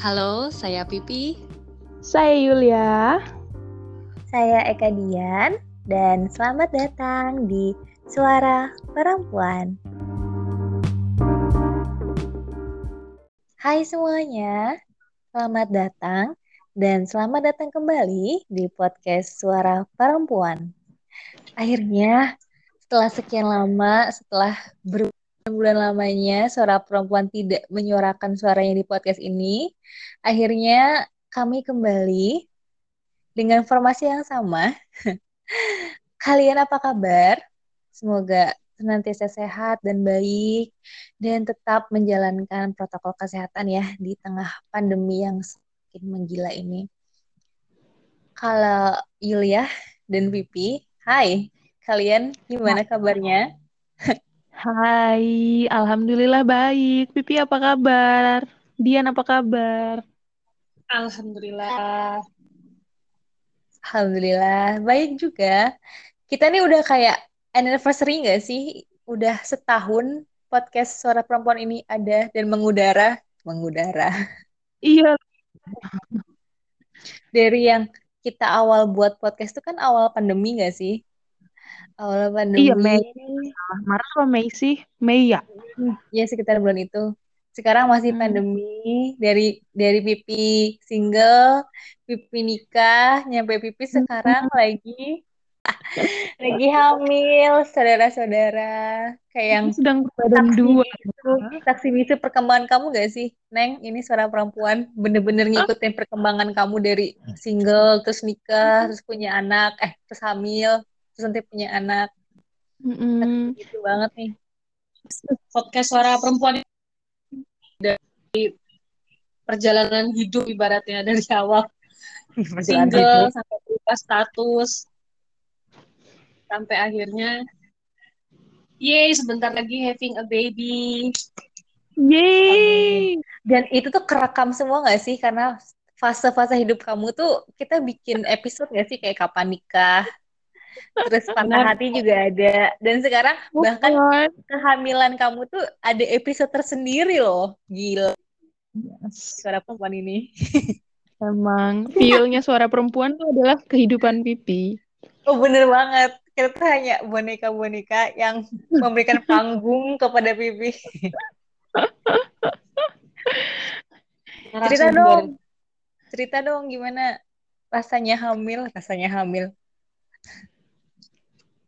Halo, saya Pipi. Saya Yulia. Saya Eka Dian dan selamat datang di Suara Perempuan. Hai semuanya, selamat datang dan selamat datang kembali di podcast Suara Perempuan. Akhirnya, setelah sekian lama, setelah ber bulan lamanya suara perempuan tidak menyuarakan suaranya di podcast ini, akhirnya kami kembali dengan formasi yang sama. Kalian apa kabar? Semoga senantiasa sehat dan baik dan tetap menjalankan protokol kesehatan ya di tengah pandemi yang semakin menggila ini. Kalau Yulia dan Pipi, hai, kalian gimana kabarnya? Hai, Alhamdulillah baik. Pipi apa kabar? Dian apa kabar? Alhamdulillah. Alhamdulillah, baik juga. Kita nih udah kayak anniversary nggak sih? Udah setahun podcast Suara Perempuan ini ada dan mengudara. Mengudara. Iya. Dari yang kita awal buat podcast itu kan awal pandemi nggak sih? Awal pandemi. Iya, Mei. Maret apa Mei sih? Mei ya? Ya sekitar bulan itu. Sekarang masih hmm. pandemi dari dari pipi single, pipi nikah, nyampe pipi sekarang hmm. lagi lagi hamil, saudara-saudara. Kayak yang sedang berbadan dua. Saksi bisu perkembangan kamu gak sih, Neng? Ini suara perempuan bener-bener ngikutin perkembangan kamu dari single, terus nikah, terus punya anak, eh terus hamil, terus nanti punya anak. Mm gitu banget nih. Podcast suara perempuan dari perjalanan hidup ibaratnya dari awal. Single hidup. sampai berubah status. Sampai akhirnya yay sebentar lagi having a baby. Yay dan itu tuh kerekam semua gak sih? Karena fase-fase hidup kamu tuh kita bikin episode gak sih? Kayak kapan nikah terus patah hati juga ada. Dan sekarang bahkan kehamilan kamu tuh ada episode tersendiri loh. Gila. Yes. suara perempuan ini. Emang feelnya suara perempuan tuh adalah kehidupan pipi. Oh bener banget. Kita hanya boneka-boneka yang memberikan panggung kepada pipi. Cerita dong. cerita dong gimana rasanya hamil rasanya hamil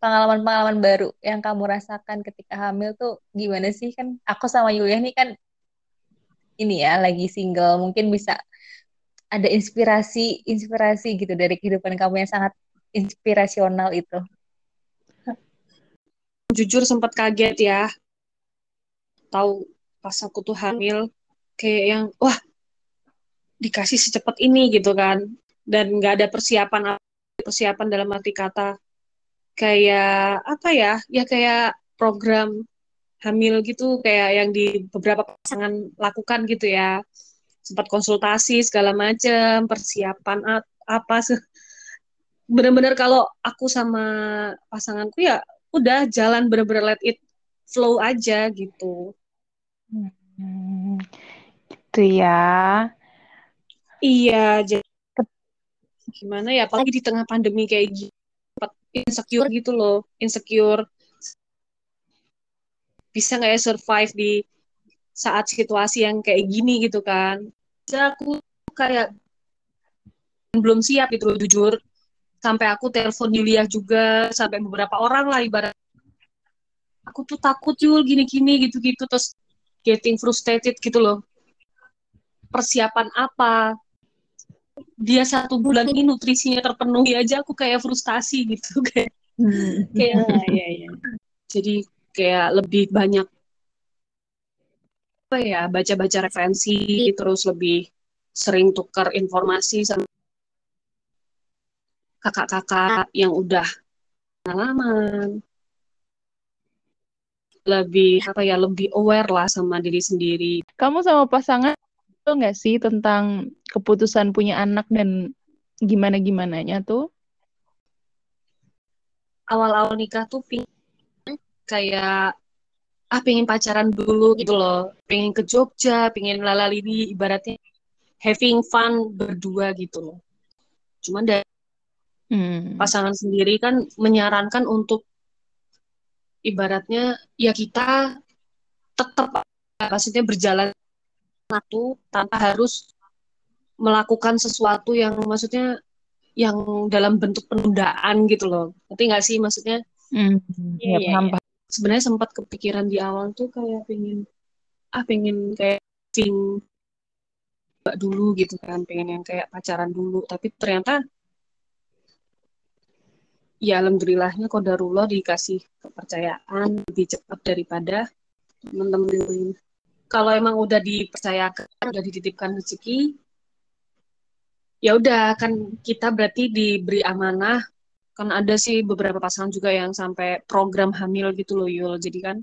pengalaman-pengalaman baru yang kamu rasakan ketika hamil tuh gimana sih? Kan aku sama Yulia nih kan ini ya lagi single. Mungkin bisa ada inspirasi inspirasi gitu dari kehidupan kamu yang sangat inspirasional itu. Jujur sempat kaget ya. Tahu pas aku tuh hamil kayak yang wah dikasih secepat ini gitu kan. Dan nggak ada persiapan persiapan dalam arti kata kayak apa ya ya kayak program hamil gitu kayak yang di beberapa pasangan lakukan gitu ya. Sempat konsultasi segala macam persiapan apa sih. Bener-bener kalau aku sama pasanganku ya udah jalan bener-bener let it flow aja gitu. Hmm, gitu ya. Iya jadi gimana ya apalagi di tengah pandemi kayak gini insecure gitu loh insecure. Bisa nggak ya survive di saat situasi yang kayak gini gitu kan? Jadi aku kayak belum siap gitu loh jujur. Sampai aku telepon Yulia juga sampai beberapa orang lah ibarat. Aku tuh takut Yul gini-gini gitu-gitu terus getting frustrated gitu loh. Persiapan apa dia satu bulan ini nutrisinya terpenuhi aja aku kayak frustasi gitu kayak hmm. kayak ya ya jadi kayak lebih banyak apa ya baca-baca referensi terus lebih sering tukar informasi sama kakak-kakak yang udah pengalaman lebih apa ya lebih aware lah sama diri sendiri. Kamu sama pasangan nggak sih tentang keputusan punya anak dan gimana gimananya tuh? Awal-awal nikah tuh ping kayak ah pengen pacaran dulu gitu loh, pengen ke Jogja, pengen lalalini ibaratnya having fun berdua gitu loh. Cuman dari Hmm. pasangan sendiri kan menyarankan untuk ibaratnya ya kita tetap maksudnya berjalan satu tanpa harus melakukan sesuatu yang maksudnya yang dalam bentuk penundaan gitu loh. Ngerti nggak sih maksudnya? Hmm. Iya, Ya, paham, iya. Sebenarnya sempat kepikiran di awal tuh kayak pengen ah pengen kayak sing dulu gitu kan, pengen yang kayak pacaran dulu, tapi ternyata ya alhamdulillahnya kodarullah dikasih kepercayaan lebih cepat daripada teman-teman yang lain. Kalau emang udah dipercayakan, udah dititipkan rezeki, ya udah kan kita berarti diberi amanah. Kan ada sih beberapa pasangan juga yang sampai program hamil gitu loh Yul. Jadi kan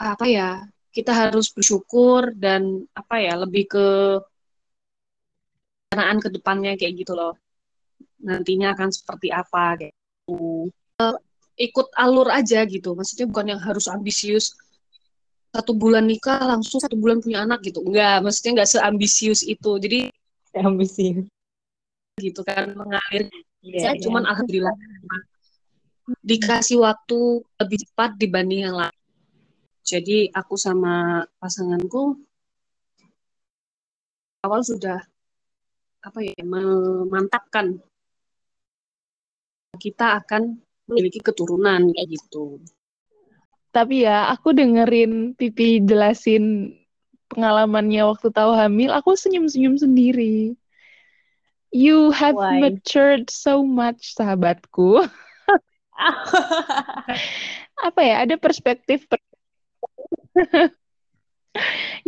apa ya kita harus bersyukur dan apa ya lebih ke kenaan ke depannya kayak gitu loh. Nantinya akan seperti apa kayak gitu. Eh, ikut alur aja gitu. Maksudnya bukan yang harus ambisius satu bulan nikah langsung satu bulan punya anak gitu. Enggak, maksudnya enggak seambisius itu. Jadi ambisius. gitu kan mengalir. Iya, Saya iya. cuman alhamdulillah dikasih waktu lebih cepat dibanding yang lain. Jadi aku sama pasanganku awal sudah apa ya memantapkan kita akan memiliki keturunan kayak gitu. Tapi ya, aku dengerin Pipi jelasin pengalamannya waktu tahu hamil, aku senyum-senyum sendiri. You have Why? matured so much, sahabatku. Apa ya, ada perspektif per-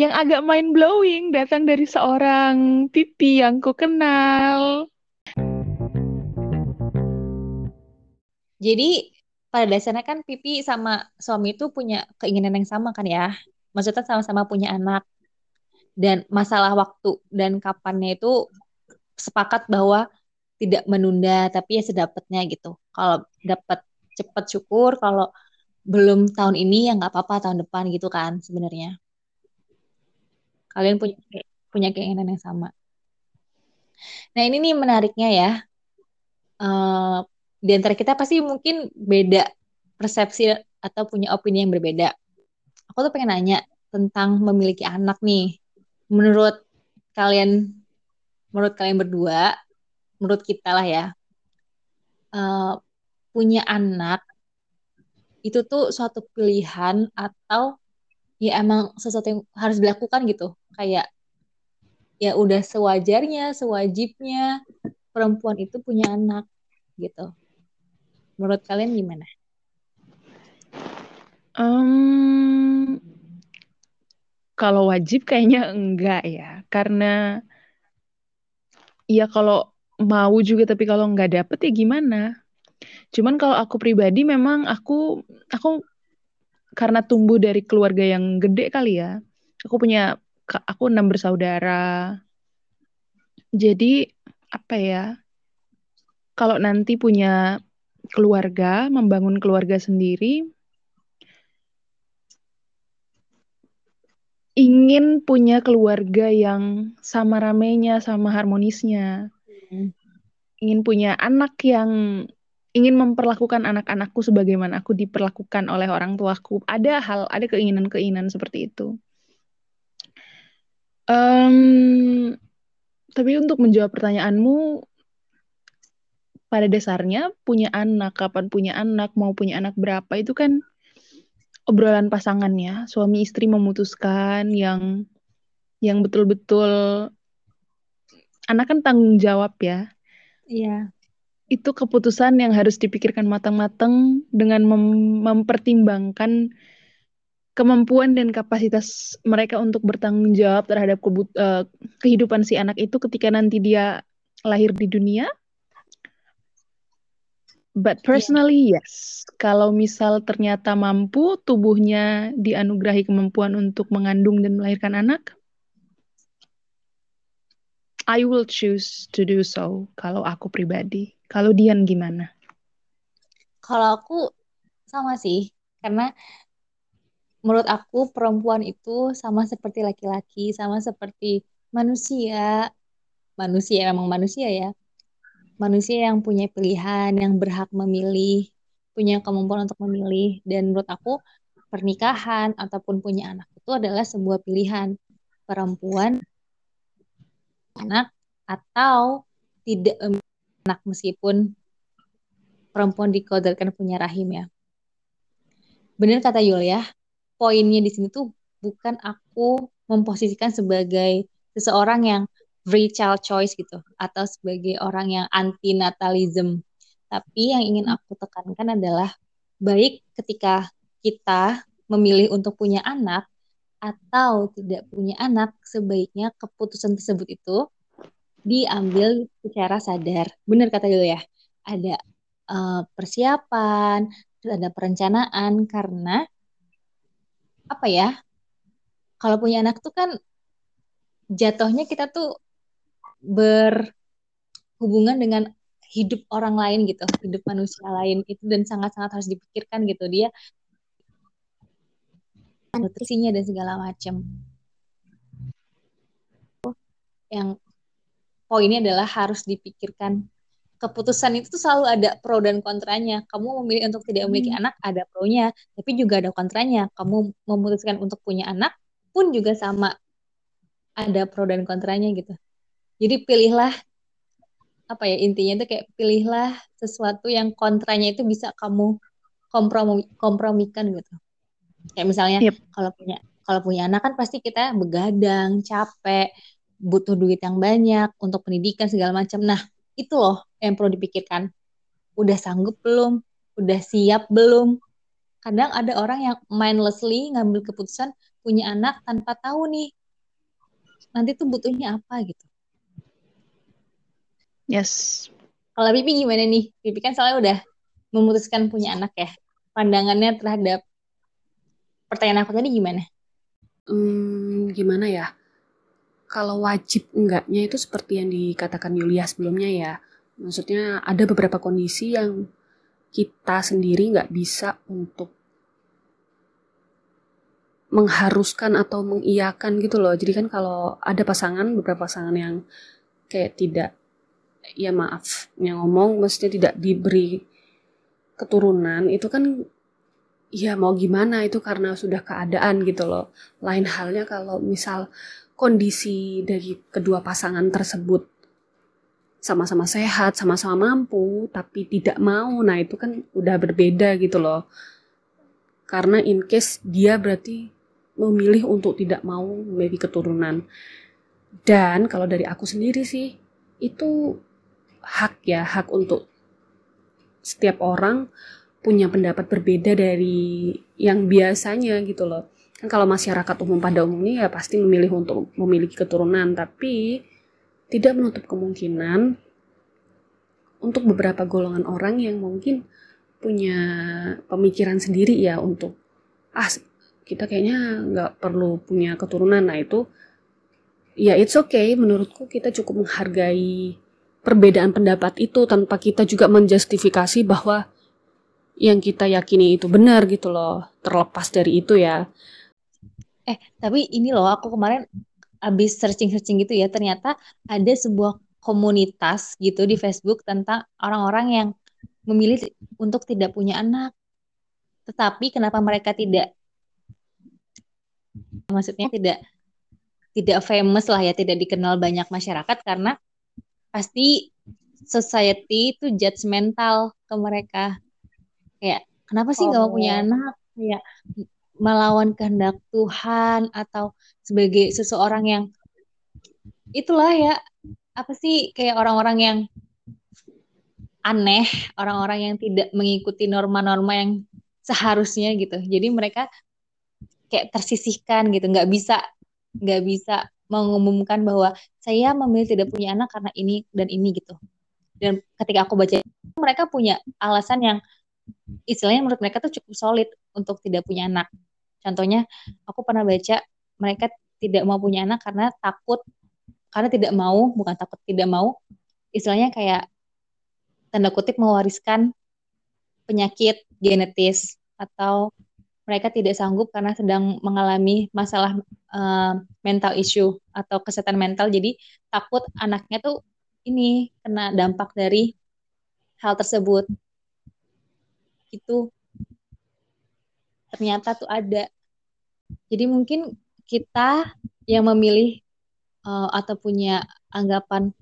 yang agak mind blowing datang dari seorang Pipi yang ku kenal. Jadi pada dasarnya kan Pipi sama suami itu punya keinginan yang sama kan ya. Maksudnya sama-sama punya anak. Dan masalah waktu dan kapannya itu sepakat bahwa tidak menunda tapi ya sedapatnya gitu. Kalau dapat cepat syukur, kalau belum tahun ini ya nggak apa-apa tahun depan gitu kan sebenarnya. Kalian punya punya keinginan yang sama. Nah ini nih menariknya ya. Eh, di antara kita pasti mungkin beda persepsi atau punya opini yang berbeda. Aku tuh pengen nanya tentang memiliki anak nih. Menurut kalian, menurut kalian berdua, menurut kita lah ya, eh, punya anak itu tuh suatu pilihan atau ya emang sesuatu yang harus dilakukan gitu. Kayak ya udah sewajarnya, sewajibnya perempuan itu punya anak gitu. Menurut kalian gimana? Em, kalau wajib kayaknya enggak ya, karena ya kalau mau juga tapi kalau nggak dapet ya gimana? Cuman kalau aku pribadi memang aku aku karena tumbuh dari keluarga yang gede kali ya. Aku punya aku enam bersaudara. Jadi apa ya? Kalau nanti punya keluarga, membangun keluarga sendiri, ingin punya keluarga yang sama ramenya, sama harmonisnya. Ingin punya anak yang ingin memperlakukan anak-anakku sebagaimana aku diperlakukan oleh orang tuaku. Ada hal, ada keinginan-keinginan seperti itu. Em, tapi untuk menjawab pertanyaanmu, pada dasarnya punya anak, kapan punya anak, mau punya anak berapa, itu kan obrolan pasangan ya. Suami istri memutuskan yang yang betul-betul anak kan tanggung jawab ya. Iya. Itu keputusan yang harus dipikirkan matang-matang dengan mem- mempertimbangkan kemampuan dan kapasitas mereka untuk bertanggung jawab terhadap eh, kehidupan si anak itu ketika nanti dia lahir di dunia. But personally, yes. Kalau misal ternyata mampu tubuhnya dianugerahi kemampuan untuk mengandung dan melahirkan anak, I will choose to do so kalau aku pribadi. Kalau Dian gimana? Kalau aku sama sih, karena menurut aku perempuan itu sama seperti laki-laki, sama seperti manusia, manusia emang manusia ya, manusia yang punya pilihan, yang berhak memilih, punya kemampuan untuk memilih. Dan menurut aku pernikahan ataupun punya anak itu adalah sebuah pilihan perempuan anak atau tidak anak meskipun perempuan dikodarkan punya rahim ya. Benar kata Yul ya, poinnya di sini tuh bukan aku memposisikan sebagai seseorang yang free child choice gitu atau sebagai orang yang anti natalism. Tapi yang ingin aku tekankan adalah baik ketika kita memilih untuk punya anak atau tidak punya anak, sebaiknya keputusan tersebut itu diambil secara sadar. Benar kata dulu ya, ada uh, persiapan, ada perencanaan karena apa ya? Kalau punya anak tuh kan jatuhnya kita tuh berhubungan dengan hidup orang lain gitu, hidup manusia lain itu dan sangat-sangat harus dipikirkan gitu dia nutrisinya dan segala macam. Yang poinnya adalah harus dipikirkan keputusan itu tuh selalu ada pro dan kontranya. Kamu memilih untuk tidak memiliki hmm. anak ada pro-nya, tapi juga ada kontranya. Kamu memutuskan untuk punya anak pun juga sama ada pro dan kontranya gitu. Jadi pilihlah apa ya intinya itu kayak pilihlah sesuatu yang kontranya itu bisa kamu kompromi kompromikan gitu. Kayak misalnya yep. kalau punya kalau punya anak kan pasti kita begadang, capek, butuh duit yang banyak untuk pendidikan segala macam. Nah, itu loh yang perlu dipikirkan. Udah sanggup belum? Udah siap belum? Kadang ada orang yang mindlessly ngambil keputusan punya anak tanpa tahu nih nanti tuh butuhnya apa gitu. Yes. Kalau Pipi gimana nih? Pipi kan soalnya udah memutuskan punya anak ya. Pandangannya terhadap pertanyaan aku tadi gimana? Hmm, gimana ya? Kalau wajib enggaknya itu seperti yang dikatakan Yulia sebelumnya ya. Maksudnya ada beberapa kondisi yang kita sendiri nggak bisa untuk mengharuskan atau mengiyakan gitu loh. Jadi kan kalau ada pasangan, beberapa pasangan yang kayak tidak, ya maaf, yang ngomong mestinya tidak diberi keturunan, itu kan ya mau gimana itu karena sudah keadaan gitu loh. Lain halnya kalau misal kondisi dari kedua pasangan tersebut sama-sama sehat, sama-sama mampu, tapi tidak mau, nah itu kan udah berbeda gitu loh. Karena in case dia berarti memilih untuk tidak mau memiliki keturunan. Dan kalau dari aku sendiri sih, itu hak ya, hak untuk setiap orang punya pendapat berbeda dari yang biasanya gitu loh. Kan kalau masyarakat umum pada umumnya ya pasti memilih untuk memiliki keturunan, tapi tidak menutup kemungkinan untuk beberapa golongan orang yang mungkin punya pemikiran sendiri ya untuk ah kita kayaknya nggak perlu punya keturunan nah itu ya it's okay menurutku kita cukup menghargai perbedaan pendapat itu tanpa kita juga menjustifikasi bahwa yang kita yakini itu benar gitu loh terlepas dari itu ya. Eh tapi ini loh aku kemarin abis searching-searching gitu ya ternyata ada sebuah komunitas gitu di Facebook tentang orang-orang yang memilih untuk tidak punya anak. Tetapi kenapa mereka tidak maksudnya tidak tidak famous lah ya tidak dikenal banyak masyarakat? Karena pasti society itu judgmental ke mereka kayak kenapa sih nggak oh. mau punya oh. anak kayak melawan kehendak Tuhan atau sebagai seseorang yang itulah ya apa sih kayak orang-orang yang aneh orang-orang yang tidak mengikuti norma-norma yang seharusnya gitu jadi mereka kayak tersisihkan gitu nggak bisa nggak bisa mengumumkan bahwa saya memilih tidak punya anak karena ini dan ini gitu dan ketika aku baca mereka punya alasan yang istilahnya menurut mereka tuh cukup solid untuk tidak punya anak. Contohnya, aku pernah baca mereka tidak mau punya anak karena takut, karena tidak mau, bukan takut tidak mau, istilahnya kayak tanda kutip mewariskan penyakit genetis atau mereka tidak sanggup karena sedang mengalami masalah uh, mental issue atau kesehatan mental. Jadi takut anaknya tuh ini kena dampak dari hal tersebut. Itu ternyata tuh ada. Jadi mungkin kita yang memilih uh, atau punya anggapan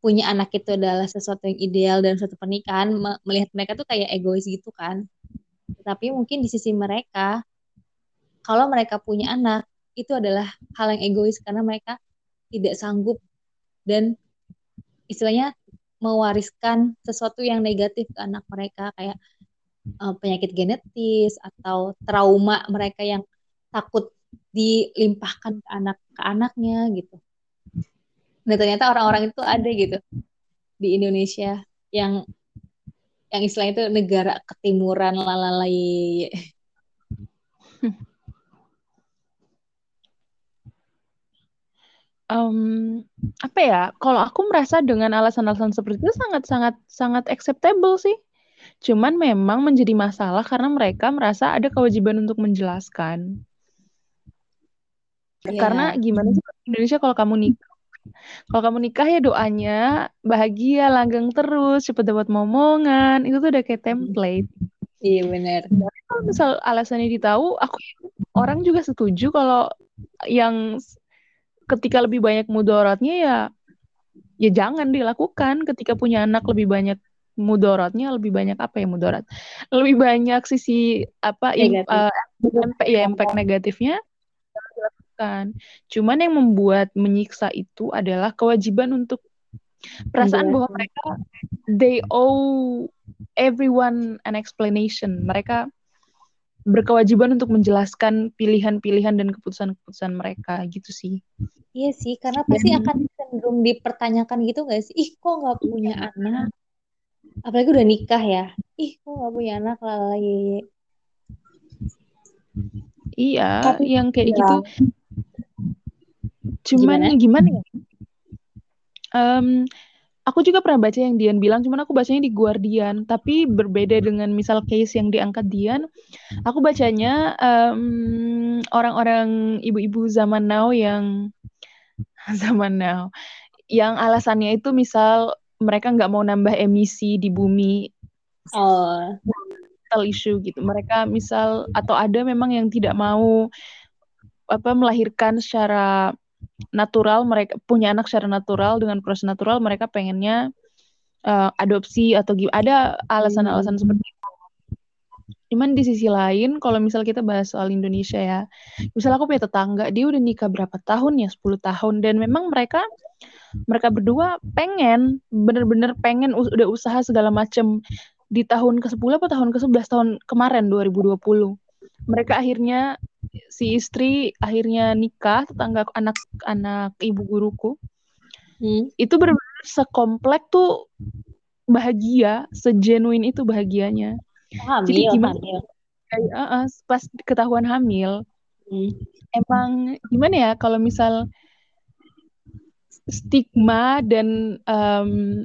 punya anak itu adalah sesuatu yang ideal dan suatu pernikahan melihat mereka tuh kayak egois gitu kan tapi mungkin di sisi mereka, kalau mereka punya anak, itu adalah hal yang egois karena mereka tidak sanggup dan istilahnya mewariskan sesuatu yang negatif ke anak mereka kayak uh, penyakit genetis atau trauma mereka yang takut dilimpahkan ke anak ke anaknya gitu. Dan ternyata orang-orang itu ada gitu di Indonesia yang yang istilahnya itu negara ketimuran lalalai um, apa ya? Kalau aku merasa dengan alasan-alasan seperti itu sangat sangat sangat acceptable sih. Cuman memang menjadi masalah karena mereka merasa ada kewajiban untuk menjelaskan. Yeah. karena gimana sih Indonesia kalau kamu nikah kalau kamu nikah ya doanya bahagia, langgeng terus, cepet dapat momongan. Itu tuh udah kayak template. Iya benar. Kalau misal alasannya ditahu, aku orang juga setuju kalau yang ketika lebih banyak mudaratnya ya ya jangan dilakukan ketika punya anak lebih banyak mudaratnya lebih banyak apa ya mudarat lebih banyak sisi apa Negatif. uh, impact ya impact negatifnya dilakukan. Cuman yang membuat menyiksa itu adalah kewajiban untuk perasaan yeah. bahwa mereka they owe everyone an explanation. Mereka berkewajiban untuk menjelaskan pilihan-pilihan dan keputusan-keputusan mereka gitu sih. Iya sih, karena pasti dan, akan cenderung dipertanyakan gitu gak sih? Ih, kok nggak punya anak? Apalagi udah nikah ya. Ih, kok nggak punya anak lagi. Iya, Tapi, yang kayak ya. gitu Cuman gimana, gimana ya? Um, aku juga pernah baca yang Dian bilang, cuman aku bacanya di Guardian. Tapi berbeda dengan misal case yang diangkat Dian, aku bacanya um, orang-orang ibu-ibu zaman now yang zaman now, yang alasannya itu misal mereka nggak mau nambah emisi di bumi. Oh. issue gitu. Mereka misal atau ada memang yang tidak mau apa melahirkan secara natural mereka punya anak secara natural dengan proses natural mereka pengennya uh, adopsi atau ada alasan-alasan hmm. seperti itu. Cuman di sisi lain kalau misal kita bahas soal Indonesia ya misal aku punya tetangga dia udah nikah berapa tahun ya? 10 tahun. Dan memang mereka mereka berdua pengen bener-bener pengen udah usaha segala macem di tahun ke-10 apa tahun ke-11 tahun kemarin 2020 mereka akhirnya si istri akhirnya nikah tetangga anak anak ibu guruku hmm. itu benar-benar sekomplek tuh bahagia sejenuin itu bahagianya hamil, jadi gimana hamil. Kayak, uh, uh, pas ketahuan hamil hmm. emang gimana ya kalau misal stigma dan um,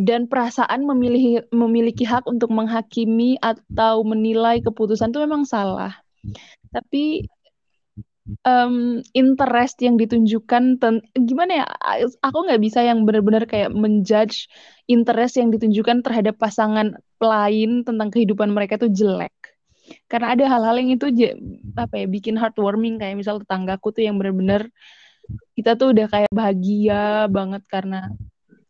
dan perasaan memilih memiliki hak untuk menghakimi atau menilai keputusan itu memang salah tapi um, interest yang ditunjukkan ten- gimana ya aku nggak bisa yang benar-benar kayak menjudge interest yang ditunjukkan terhadap pasangan lain tentang kehidupan mereka itu jelek karena ada hal-hal yang itu apa ya bikin heartwarming kayak misal tetanggaku tuh yang benar-benar kita tuh udah kayak bahagia banget karena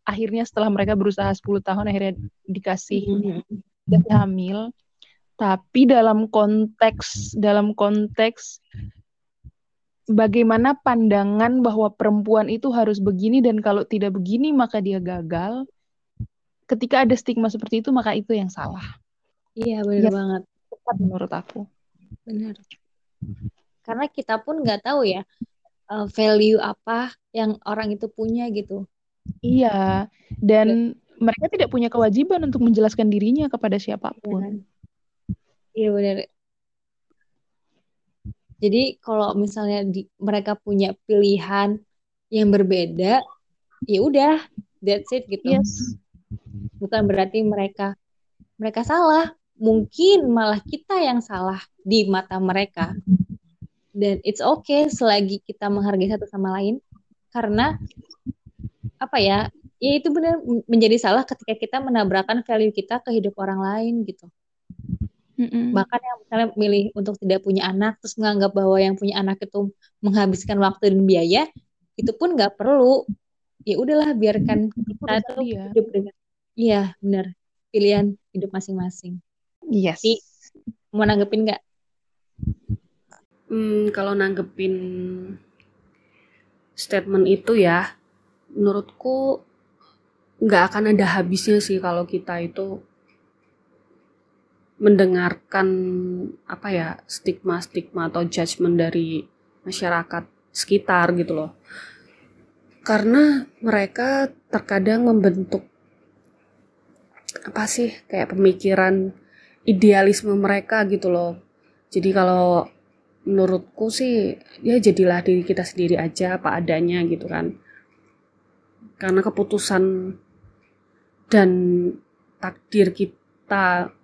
akhirnya setelah mereka berusaha 10 tahun akhirnya dikasih mm-hmm. hamil tapi dalam konteks dalam konteks bagaimana pandangan bahwa perempuan itu harus begini dan kalau tidak begini maka dia gagal. Ketika ada stigma seperti itu maka itu yang salah. Iya benar ya, banget. Tepat menurut aku. Benar. Karena kita pun nggak tahu ya uh, value apa yang orang itu punya gitu. Iya. Dan ya. mereka tidak punya kewajiban untuk menjelaskan dirinya kepada siapa pun. Ya Iya benar. Jadi kalau misalnya di, mereka punya pilihan yang berbeda, ya udah, that's it gitu. Yes. Bukan berarti mereka mereka salah, mungkin malah kita yang salah di mata mereka dan it's okay selagi kita menghargai satu sama lain karena apa ya ya itu benar menjadi salah ketika kita menabrakkan value kita ke hidup orang lain gitu Mm-mm. bahkan yang misalnya milih untuk tidak punya anak terus menganggap bahwa yang punya anak itu menghabiskan waktu dan biaya itu pun nggak perlu ya udahlah biarkan kita tuh dia. hidup dengan iya benar pilihan hidup masing-masing Yes. Mau nanggepin nggak Hmm, kalau nanggepin statement itu ya, menurutku nggak akan ada habisnya sih kalau kita itu mendengarkan apa ya stigma-stigma atau judgement dari masyarakat sekitar gitu loh. Karena mereka terkadang membentuk apa sih kayak pemikiran idealisme mereka gitu loh. Jadi kalau menurutku sih ya jadilah diri kita sendiri aja apa adanya gitu kan karena keputusan dan takdir kita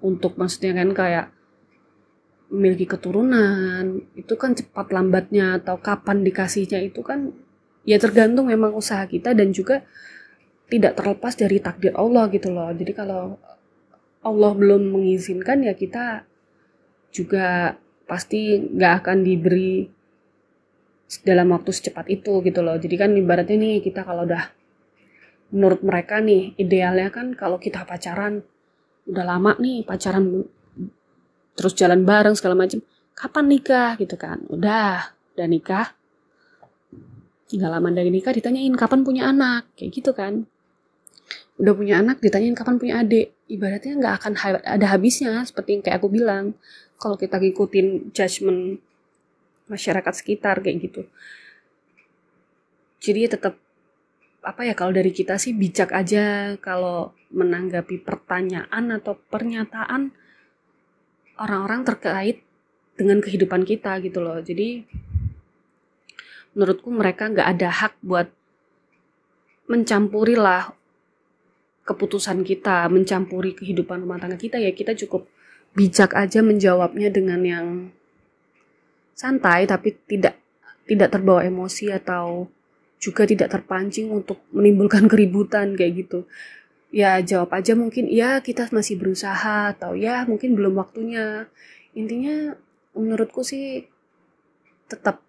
untuk maksudnya kan kayak memiliki keturunan itu kan cepat lambatnya atau kapan dikasihnya itu kan ya tergantung memang usaha kita dan juga tidak terlepas dari takdir Allah gitu loh jadi kalau Allah belum mengizinkan ya kita juga pasti nggak akan diberi dalam waktu secepat itu gitu loh. Jadi kan ibaratnya nih kita kalau udah menurut mereka nih idealnya kan kalau kita pacaran udah lama nih pacaran terus jalan bareng segala macam kapan nikah? Gitu kan. Udah udah nikah. Nggak lama dari nikah ditanyain kapan punya anak? Kayak gitu kan. Udah punya anak ditanyain kapan punya adik? Ibaratnya nggak akan ada habisnya seperti yang kayak aku bilang. Kalau kita ngikutin judgement masyarakat sekitar kayak gitu. Jadi ya tetap apa ya kalau dari kita sih bijak aja kalau menanggapi pertanyaan atau pernyataan orang-orang terkait dengan kehidupan kita gitu loh. Jadi menurutku mereka nggak ada hak buat mencampuri lah keputusan kita mencampuri kehidupan rumah tangga kita. Ya kita cukup bijak aja menjawabnya dengan yang santai tapi tidak tidak terbawa emosi atau juga tidak terpancing untuk menimbulkan keributan kayak gitu. Ya jawab aja mungkin ya kita masih berusaha atau ya mungkin belum waktunya. Intinya menurutku sih tetap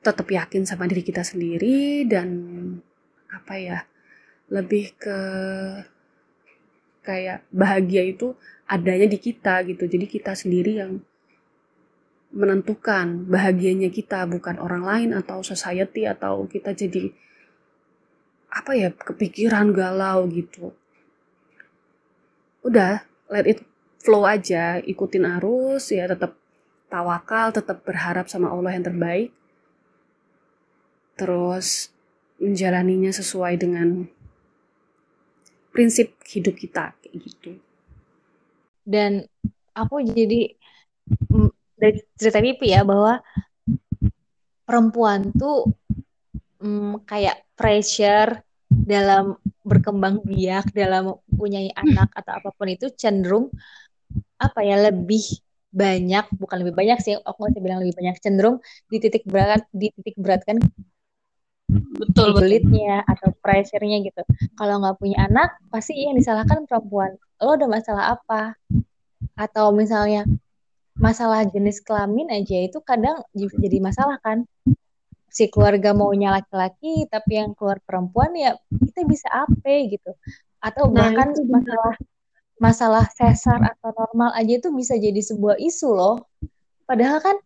tetap yakin sama diri kita sendiri dan apa ya lebih ke kayak bahagia itu adanya di kita gitu. Jadi kita sendiri yang menentukan bahagianya kita bukan orang lain atau society atau kita jadi apa ya kepikiran galau gitu. Udah let it flow aja ikutin arus ya tetap tawakal tetap berharap sama Allah yang terbaik. Terus menjalaninya sesuai dengan prinsip hidup kita kayak gitu. Dan aku jadi dari cerita Pipi ya bahwa perempuan tuh mm, kayak pressure dalam berkembang biak dalam punya anak atau apa pun itu cenderung apa ya lebih banyak bukan lebih banyak sih aku nggak bilang lebih banyak cenderung dititik berat dititik beratkan betul belitnya atau pressure-nya gitu. Kalau nggak punya anak, pasti yang disalahkan perempuan. Lo ada masalah apa? Atau misalnya masalah jenis kelamin aja itu kadang jadi masalah kan. Si keluarga maunya laki-laki, tapi yang keluar perempuan ya kita bisa apa gitu. Atau Nah, bahkan masalah masalah sesar atau normal aja itu bisa jadi sebuah isu loh. Padahal kan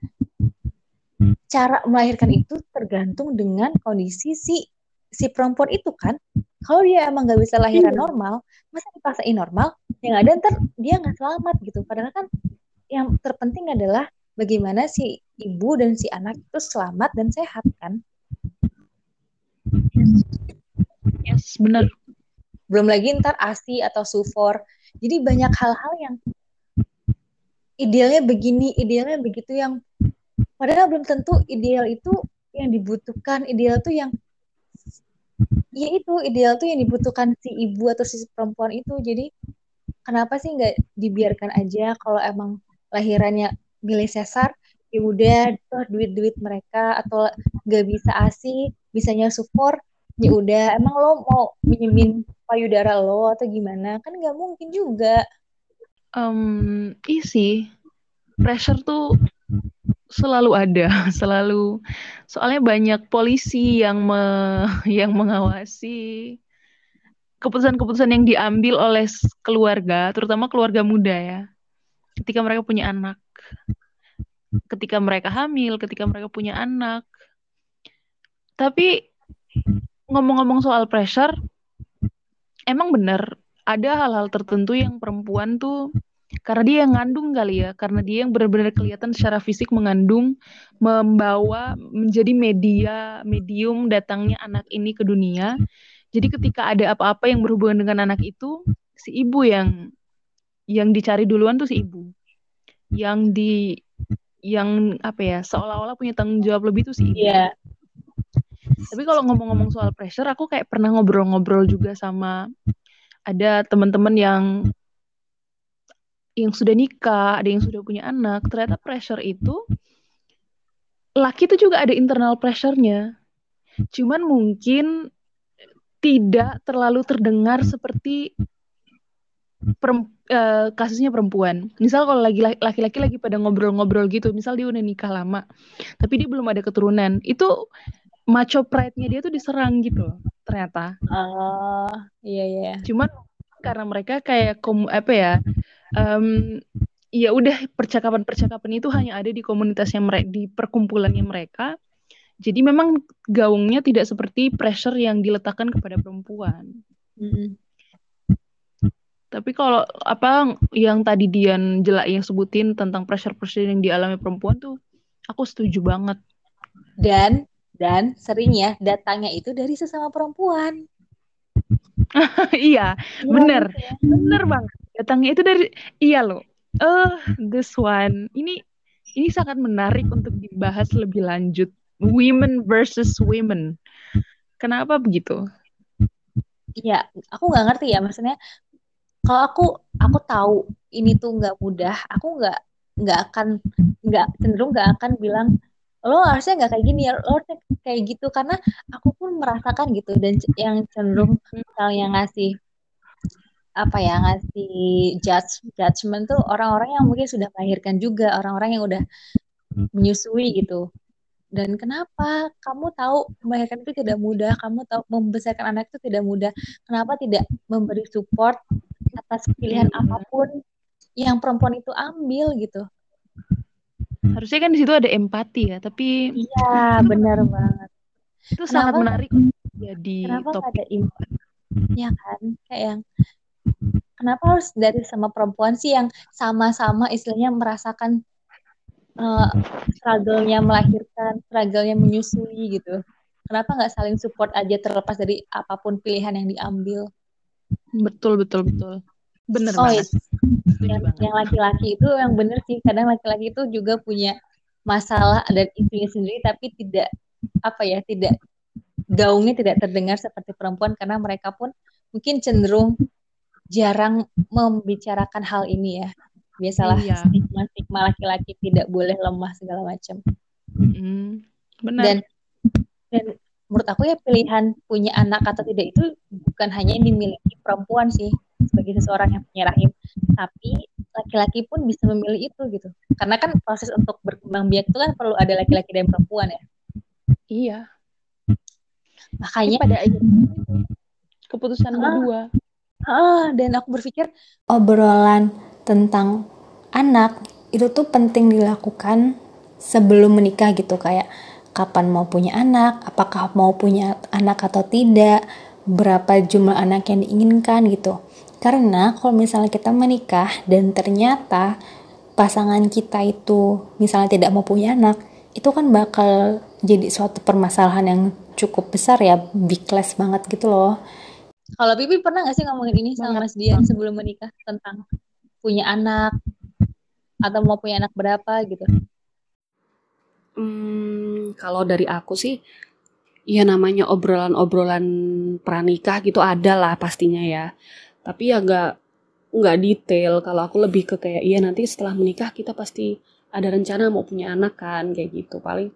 cara melahirkan itu tergantung dengan kondisi si si perempuan itu kan. Kalau dia emang gak bisa lahiran Iya. normal, masa dipaksain normal? Yang ada ntar dia nggak selamat gitu. Padahal kan yang terpenting adalah bagaimana si ibu dan si anak itu selamat dan sehat kan. Yes, benar. Belum lagi ntar ASI atau SUFOR. Jadi banyak hal-hal yang idealnya begini, idealnya begitu yang padahal belum tentu ideal itu yang dibutuhkan. Ideal tuh yang ya itu ideal tuh yang dibutuhkan si ibu atau si perempuan itu jadi kenapa sih nggak dibiarkan aja kalau emang lahirannya milih sesar ya udah tuh duit-duit mereka atau nggak bisa asi bisanya support ya udah. Emang lo mau minjemin payudara lo atau gimana? Kan nggak mungkin juga. Um, iya sih. Pressure tuh selalu ada selalu. Soalnya banyak polisi yang me, yang mengawasi keputusan-keputusan yang diambil oleh keluarga terutama keluarga muda ya ketika mereka punya anak ketika mereka hamil ketika mereka punya anak tapi ngomong-ngomong soal pressure, emang bener ada hal-hal tertentu yang perempuan tuh karena dia yang ngandung kali ya, karena dia yang benar-benar kelihatan secara fisik mengandung, membawa menjadi media, medium datangnya anak ini ke dunia. Jadi ketika ada apa-apa yang berhubungan dengan anak itu, si ibu yang yang dicari duluan tuh si ibu. Yang di yang apa ya, seolah-olah punya tanggung jawab lebih tuh si ibu. Iya. Tapi kalau ngomong-ngomong soal pressure, aku kayak pernah ngobrol-ngobrol juga sama ada teman-teman yang yang sudah nikah, ada yang sudah punya anak. Ternyata pressure itu laki itu juga ada internal pressure-nya. Cuman mungkin tidak terlalu terdengar seperti perem, uh, kasusnya perempuan. Misal kalau lagi laki-laki lagi pada ngobrol-ngobrol gitu, misal dia udah nikah lama, tapi dia belum ada keturunan, itu macho pride-nya dia tuh diserang gitu loh, ternyata. Oh, iya iya. Cuman karena mereka kayak kom apa ya? Um, ya udah percakapan-percakapan itu hanya ada di komunitasnya mereka, di perkumpulannya mereka. Jadi memang gaungnya tidak seperti pressure yang diletakkan kepada perempuan. Mm -hmm. Tapi kalau apa yang tadi Dian jelak yang sebutin tentang pressure-pressure yang dialami perempuan tuh, aku setuju banget. Dan dan seringnya datangnya itu dari sesama perempuan. iya, ya, bener, ya. bener banget. Datangnya itu dari, iya loh. Eh, uh, this one, ini ini sangat menarik untuk dibahas lebih lanjut. Women versus women. Kenapa begitu? Iya, aku nggak ngerti ya. Maksudnya, kalau aku aku tahu ini tuh nggak mudah, aku nggak nggak akan nggak cenderung nggak akan bilang lo harusnya nggak kayak gini ya lo harusnya kayak gitu. Karena aku pun merasakan gitu dan yang cenderung misalnya ngasih apa ya ngasih judge judgment tuh orang-orang yang mungkin sudah melahirkan juga orang-orang yang udah menyusui gitu. Dan kenapa kamu tahu melahirkan itu tidak mudah kamu tahu membesarkan anak itu tidak mudah kenapa tidak memberi support atas pilihan apa pun yang perempuan itu ambil gitu. Harusnya kan di situ ada empati ya tapi iya benar banget. itu kenapa, sangat menarik jadi kenapa topik. ada empati ya kan? Kayak yang kenapa harus dari sama perempuan sih yang sama-sama istilahnya merasakan uh, struggle-nya melahirkan struggle-nya menyusui gitu. Kenapa nggak saling support aja terlepas dari apa pun pilihan yang diambil betul betul betul. Bener oh, banget. yang, yang laki-laki itu yang bener sih. Kadang laki-laki itu juga punya masalah dan isunya sendiri tapi tidak apa ya tidak gaungnya tidak terdengar seperti perempuan karena mereka pun mungkin cenderung jarang membicarakan hal ini ya. Biasalah iya. stigma stigma laki-laki tidak boleh lemah segala macam. Mm-hmm. benar. Dan dan menurut aku ya pilihan punya anak atau tidak itu bukan hanya yang dimiliki perempuan sih sebagai seseorang yang punya rahim. Tapi laki-laki pun bisa memilih itu gitu. Karena kan proses untuk berkembang biak itu kan perlu ada laki-laki dan perempuan ya. Iya. Makanya pada akhirnya keputusan ah, berdua ah, dan aku berpikir obrolan tentang anak itu tuh penting dilakukan sebelum menikah gitu kayak kapan mau punya anak, apakah mau punya anak atau tidak, berapa jumlah anak yang diinginkan gitu. Karena kalau misalnya kita menikah dan ternyata pasangan kita itu misalnya tidak mau punya anak, itu kan bakal jadi suatu permasalahan yang cukup besar ya, big class banget gitu loh. Kalau Bibi pernah gak sih ngomongin ini sama Mas Dian sebelum menikah tentang punya anak atau mau punya anak berapa gitu? Hmm, kalau dari aku sih ya namanya obrolan-obrolan pranikah gitu ada lah pastinya ya. Tapi ya nggak nggak detail. Kalau aku lebih ke kayak iya nanti setelah menikah kita pasti ada rencana mau punya anak kan kayak gitu. Paling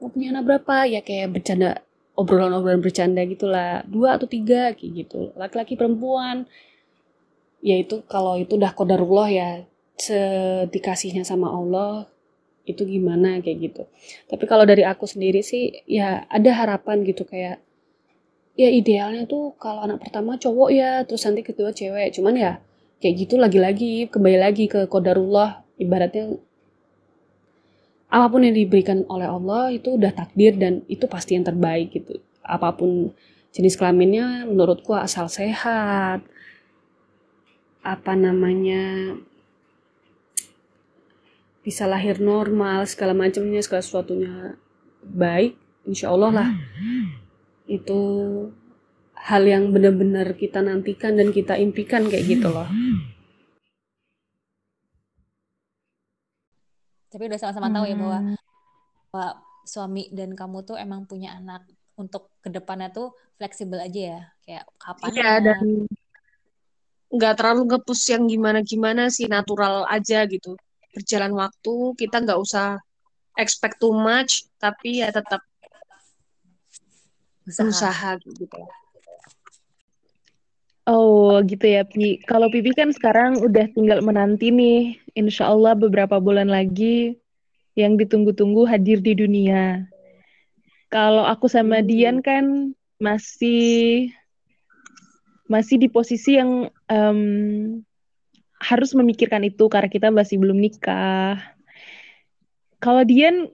mau punya anak berapa ya kayak bercanda obrolan-obrolan bercanda gitulah dua atau tiga kayak gitu laki-laki perempuan ya itu kalau itu udah kodarullah ya sedikasihnya sama Allah itu gimana kayak gitu. Tapi kalau dari aku sendiri sih ya ada harapan gitu kayak ya idealnya tuh kalau anak pertama cowok ya terus nanti kedua cewek. Cuman ya kayak gitu lagi-lagi kembali lagi ke kodarullah ibaratnya apa pun yang diberikan oleh Allah itu udah takdir dan itu pasti yang terbaik gitu. Apa pun jenis kelaminnya menurutku asal sehat apa namanya bisa lahir normal segala macamnya segala sesuatunya baik insya Allah lah. Itu hal yang benar-benar kita nantikan dan kita impikan kayak gitu loh. Tapi udah sama-sama tahu ya bahwa, hmm. bahwa suami dan kamu tuh emang punya anak. Untuk ke depannya tuh fleksibel aja ya. Kayak kapan ya dan nggak terlalu ngepus yang gimana-gimana sih natural aja gitu berjalan waktu kita nggak usah expect too much tapi ya tetap usaha, usaha gitu Oh gitu ya Pi. Kalau Pipi kan sekarang udah tinggal menanti nih, insya Allah beberapa bulan lagi yang ditunggu-tunggu hadir di dunia. Kalau aku sama hmm. Dian kan masih masih di posisi yang um, harus memikirkan itu karena kita masih belum nikah. Kalau Dian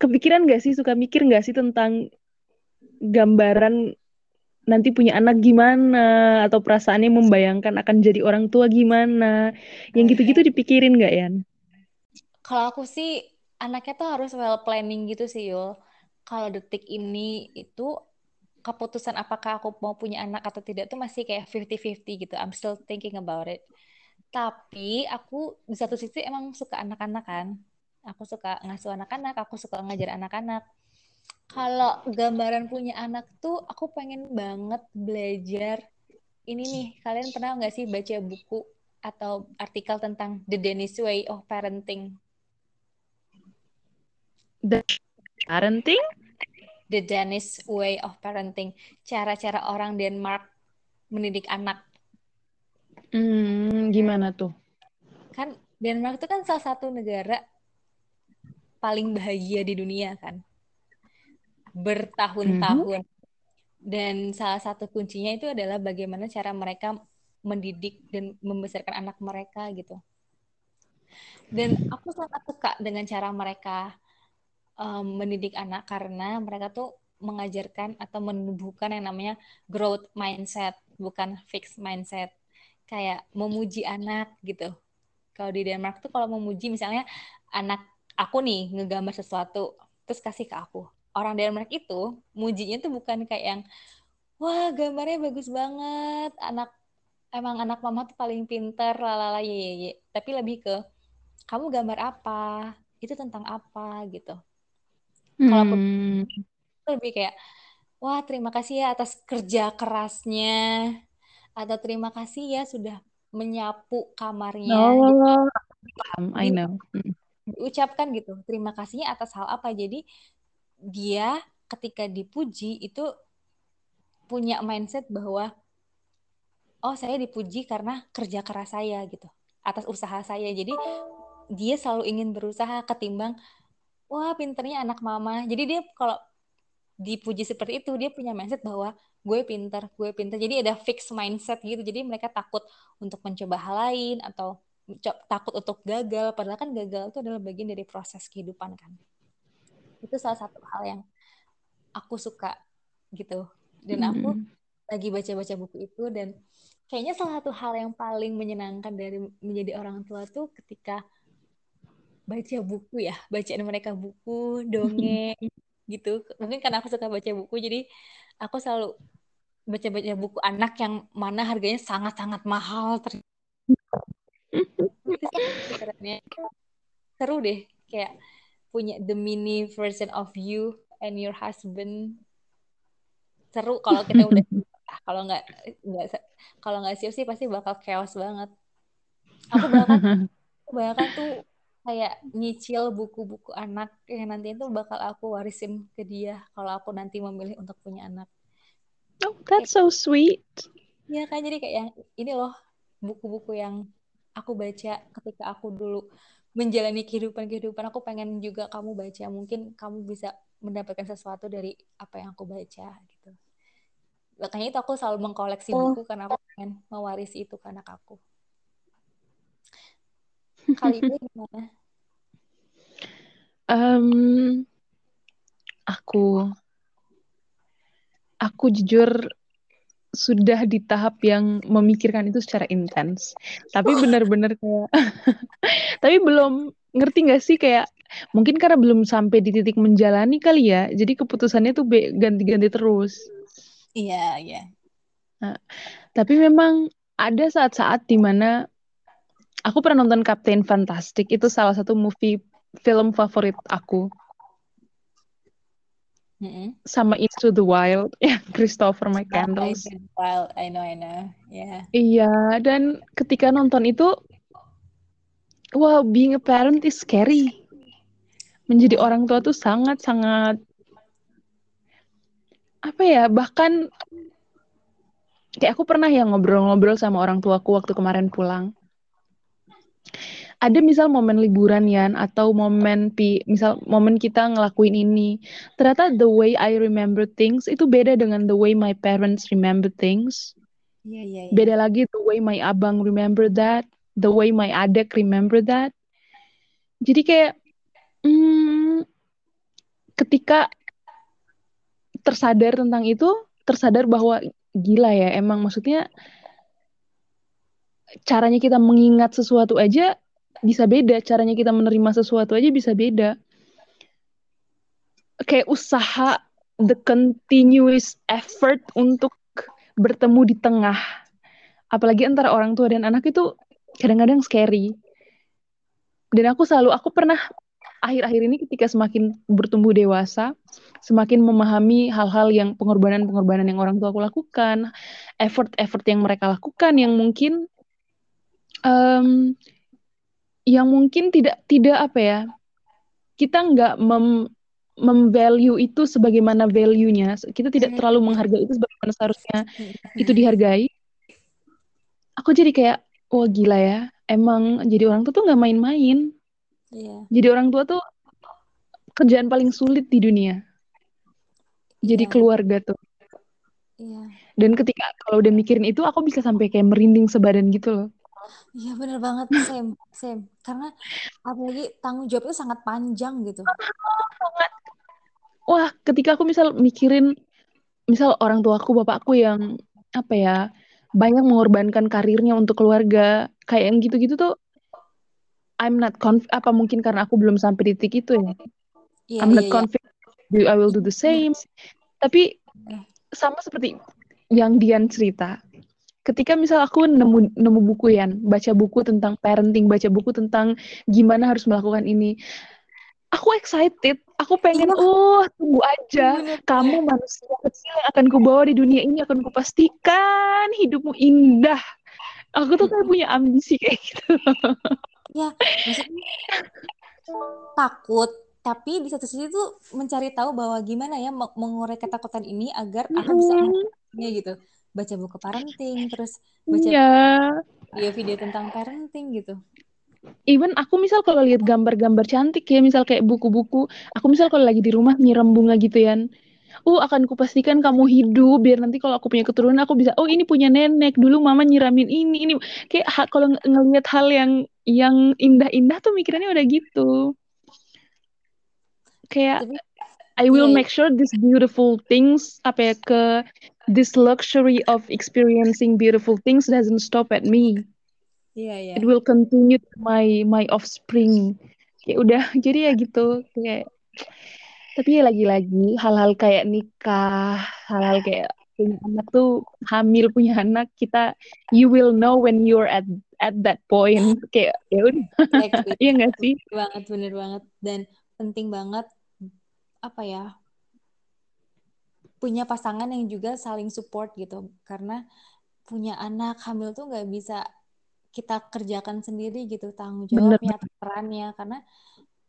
kepikiran gak sih suka mikir gak sih tentang gambaran nanti punya anak gimana atau perasaannya membayangkan akan jadi orang tua gimana yang gitu-gitu dipikirin gak Yan? Kalau aku sih anaknya tuh harus well planning gitu sih Yul. Kalau detik ini itu keputusan apakah aku mau punya anak atau tidak tuh masih kayak 50-50 gitu. I'm still thinking about it. Tapi aku di satu sisi emang suka anak-anak kan. Aku suka ngasuh anak-anak, aku suka ngajar anak-anak. Kalau gambaran punya anak tuh aku pengen banget belajar ini nih. Kalian pernah nggak sih baca buku atau artikel tentang The Danish Way of Parenting? The parenting? The Danish Way of Parenting. Cara-cara orang Denmark mendidik anak Hmm, gimana tuh? Kan Denmark itu kan salah satu negara paling bahagia di dunia kan. Bertahun-tahun. Mm -hmm. Dan salah satu kuncinya itu adalah bagaimana cara mereka mendidik dan membesarkan anak mereka gitu. Dan aku sangat suka dengan cara mereka um, mendidik anak karena mereka tuh mengajarkan atau menumbuhkan yang namanya growth mindset, bukan fixed mindset kayak memuji anak gitu. Kalau di Denmark tuh kalau memuji misalnya anak aku nih ngegambar sesuatu terus kasih ke aku. Orang Denmark itu mujinya tuh bukan kayak yang wah gambarnya bagus banget, anak emang anak mama tuh paling pinter lalala ye, ye, ye. tapi lebih ke kamu gambar apa, itu tentang apa gitu. Hmm. Kalau lebih kayak wah terima kasih ya atas kerja kerasnya atau terima kasih ya sudah menyapu kamarnya. Oh, I know. Diucapkan gitu, terima kasihnya atas hal apa. Jadi dia ketika dipuji itu punya mindset bahwa oh saya dipuji karena kerja keras saya gitu, atas usaha saya. Jadi dia selalu ingin berusaha ketimbang wah pinternya anak mama. Jadi dia kalau dipuji seperti itu dia punya mindset bahwa gue pinter, gue pinter. Jadi ada fix mindset gitu. Jadi mereka takut untuk mencoba hal lain atau takut untuk gagal. Padahal kan gagal itu adalah bagian dari proses kehidupan kan. Itu salah satu hal yang aku suka gitu. Dan aku mm -hmm. lagi baca-baca buku itu dan kayaknya salah satu hal yang paling menyenangkan dari menjadi orang tua tuh ketika baca buku ya, bacaan mereka buku, dongeng gitu. Mungkin karena aku suka baca buku jadi aku selalu baca-baca buku anak yang mana harganya sangat-sangat mahal seru deh kayak punya the mini version of you and your husband. Seru kalau kita udah kalau nggak nggak kalau nggak siap sih pasti bakal chaos banget. Aku bahkan aku bahkan tuh kayak nyicil buku-buku anak yang nanti itu bakal aku warisin ke dia kalau aku nanti memilih untuk punya anak Oh, that's so sweet. ya kan jadi kayak yang ini loh buku-buku yang aku baca ketika aku dulu menjalani kehidupan-kehidupan aku pengen juga kamu baca mungkin kamu bisa mendapatkan sesuatu dari apa yang aku baca gitu makanya itu aku selalu mengkoleksi Oh. buku karena aku pengen mewarisi itu ke anak aku kali ini gimana Em, aku, aku jujur sudah di tahap yang memikirkan itu secara intens. Tapi benar-benar kayak, tapi belum ngerti nggak sih kayak mungkin karena belum sampai di titik menjalani kali ya. Jadi keputusannya tuh ganti-ganti terus. iya iya Tapi memang ada saat-saat di mana aku pernah nonton Captain Fantastic itu salah satu movie film favorit aku Mm-mm. sama Into the Wild ya Christopher I McCandless. know, well, I know, I know. Yeah. Iya, dan ketika nonton itu, wow, being a parent is scary. Menjadi orang tua tuh sangat-sangat apa ya, bahkan kayak aku pernah ya ngobrol-ngobrol sama orang tuaku waktu kemarin pulang. Ada misal momen liburan ya, atau momen pi, misal momen kita ngelakuin ini. Ternyata the way I remember things itu beda dengan the way my parents remember things. Iya, iya, iya. Beda lagi the way my abang remember that, the way my adek remember that. Jadi kayak hmm, ketika tersadar tentang itu, tersadar bahwa gila ya, emang maksudnya caranya kita mengingat sesuatu aja bisa beda, caranya kita menerima sesuatu aja bisa beda. Kayak usaha the continuous effort untuk bertemu di tengah apalagi antara orang tua dan anak itu kadang-kadang scary. Dan aku selalu, aku pernah akhir-akhir ini ketika semakin bertumbuh dewasa, semakin memahami hal-hal yang pengorbanan-pengorbanan yang orang tua aku lakukan, effort-effort yang mereka lakukan yang mungkin, em, yang mungkin tidak tidak apa ya, kita nggak mem memvalue itu sebagaimana value-nya, kita tidak terlalu menghargai itu sebagaimana seharusnya itu dihargai. Aku jadi kayak wah gila ya emang jadi orang tua tuh nggak main-main. Iya. jadi orang tua tuh kerjaan paling sulit di dunia. Jadi Iya. keluarga tuh. Iya. dan ketika kalau udah mikirin itu aku bisa sampai kayak merinding sebadan gitu loh Iya bener banget, same, same. Karena apalagi tanggung jawabnya sangat panjang gitu. wah ketika aku misal mikirin misal orang tuaku bapakku yang apa ya banyak mengorbankan karirnya untuk keluarga kayak yang gitu-gitu tuh I'm not conf apa mungkin karena aku belum sampai di titik itu ya Iya, I'm not iya, iya. confident do- I will do the same. Tapi sama seperti yang Dian cerita. Ketika misal aku nemu nemu buku Yan, baca buku tentang parenting, baca buku tentang gimana harus melakukan ini. Aku excited. Aku pengen, Iya. oh tunggu aja. Bener. Kamu manusia kecil yang akan kubawa di dunia ini akan kupastikan hidupmu indah. Aku tuh kayak punya ambisi kayak gitu. Ya, maksudnya takut, tapi di satu sisi tuh mencari tahu bahwa gimana ya me- mengurai ketakutan ini agar aku bisa mengatasinya gitu. Baca buku parenting, terus baca Iya. video-video tentang parenting gitu. Even aku misal kalau lihat gambar-gambar cantik ya, misal kayak buku-buku, aku misal kalau lagi di rumah nyiram bunga gitu ya, uh akan kupastikan kamu hidup biar nanti kalau aku punya keturunan aku bisa, oh ini punya nenek, dulu mama nyiramin ini, ini kayak ha- kalau ng- ngelihat hal yang yang indah-indah tuh mikirannya udah gitu. Kayak Tapi I will make sure these beautiful things apa ya ke this luxury of experiencing beautiful things doesn't stop at me. iya iya. it will continue to my my offspring. Kayak udah jadi ya gitu kayak. Tapi ya lagi-lagi hal-hal kayak nikah hal-hal kayak punya anak tuh hamil punya anak kita you will know when you're at at that point. Kayak ya udah. Iya nggak sih? Bener banget, bener banget. Dan penting banget apa ya? punya pasangan yang juga saling support gitu. Karena punya anak hamil tuh nggak bisa kita kerjakan sendiri gitu tanggung jawabnya atau perannya. Karena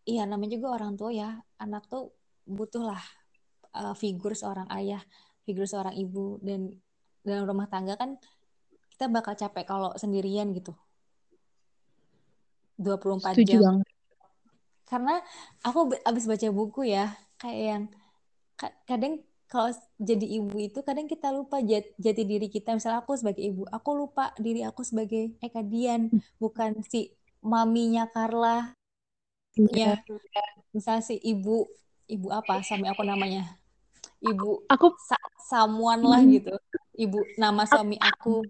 iya namanya juga orang tua ya. Anak tuh butuhlah uh, figur seorang ayah figur seorang ibu. Dan dalam rumah tangga kan kita bakal capek kalau sendirian gitu. 24 Setuju jam. banget. karena aku abis baca buku ya kayak yang ka- kadang kalau jadi ibu itu kadang kita lupa jat- jati diri kita misalnya aku sebagai ibu aku lupa diri aku sebagai Eka Dian bukan si maminya Carla ya misalnya si ibu ibu apa suami aku namanya ibu Aku sa someone lah Hmm. gitu ibu nama suami aku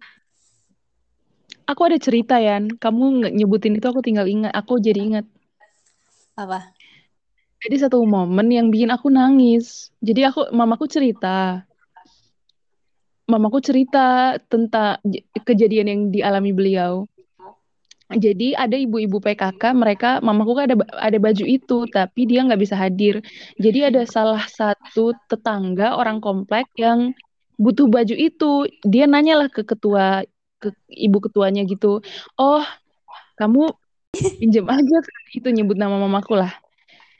aku ada cerita Yan. Kamu nyebutin itu aku tinggal ingat. Aku jadi ingat. apa Jadi satu momen yang bikin aku nangis. Jadi aku mamaku cerita. Mamaku cerita tentang kejadian yang dialami beliau. Jadi ada ibu-ibu PKK, mereka mamaku kan ada ada baju itu, tapi dia nggak bisa hadir. Jadi ada salah satu tetangga orang komplek yang butuh baju itu. Dia nanyalah ke ketua ke ibu ketuanya gitu. Oh, kamu pinjam aja itu nyebut nama mamaku lah.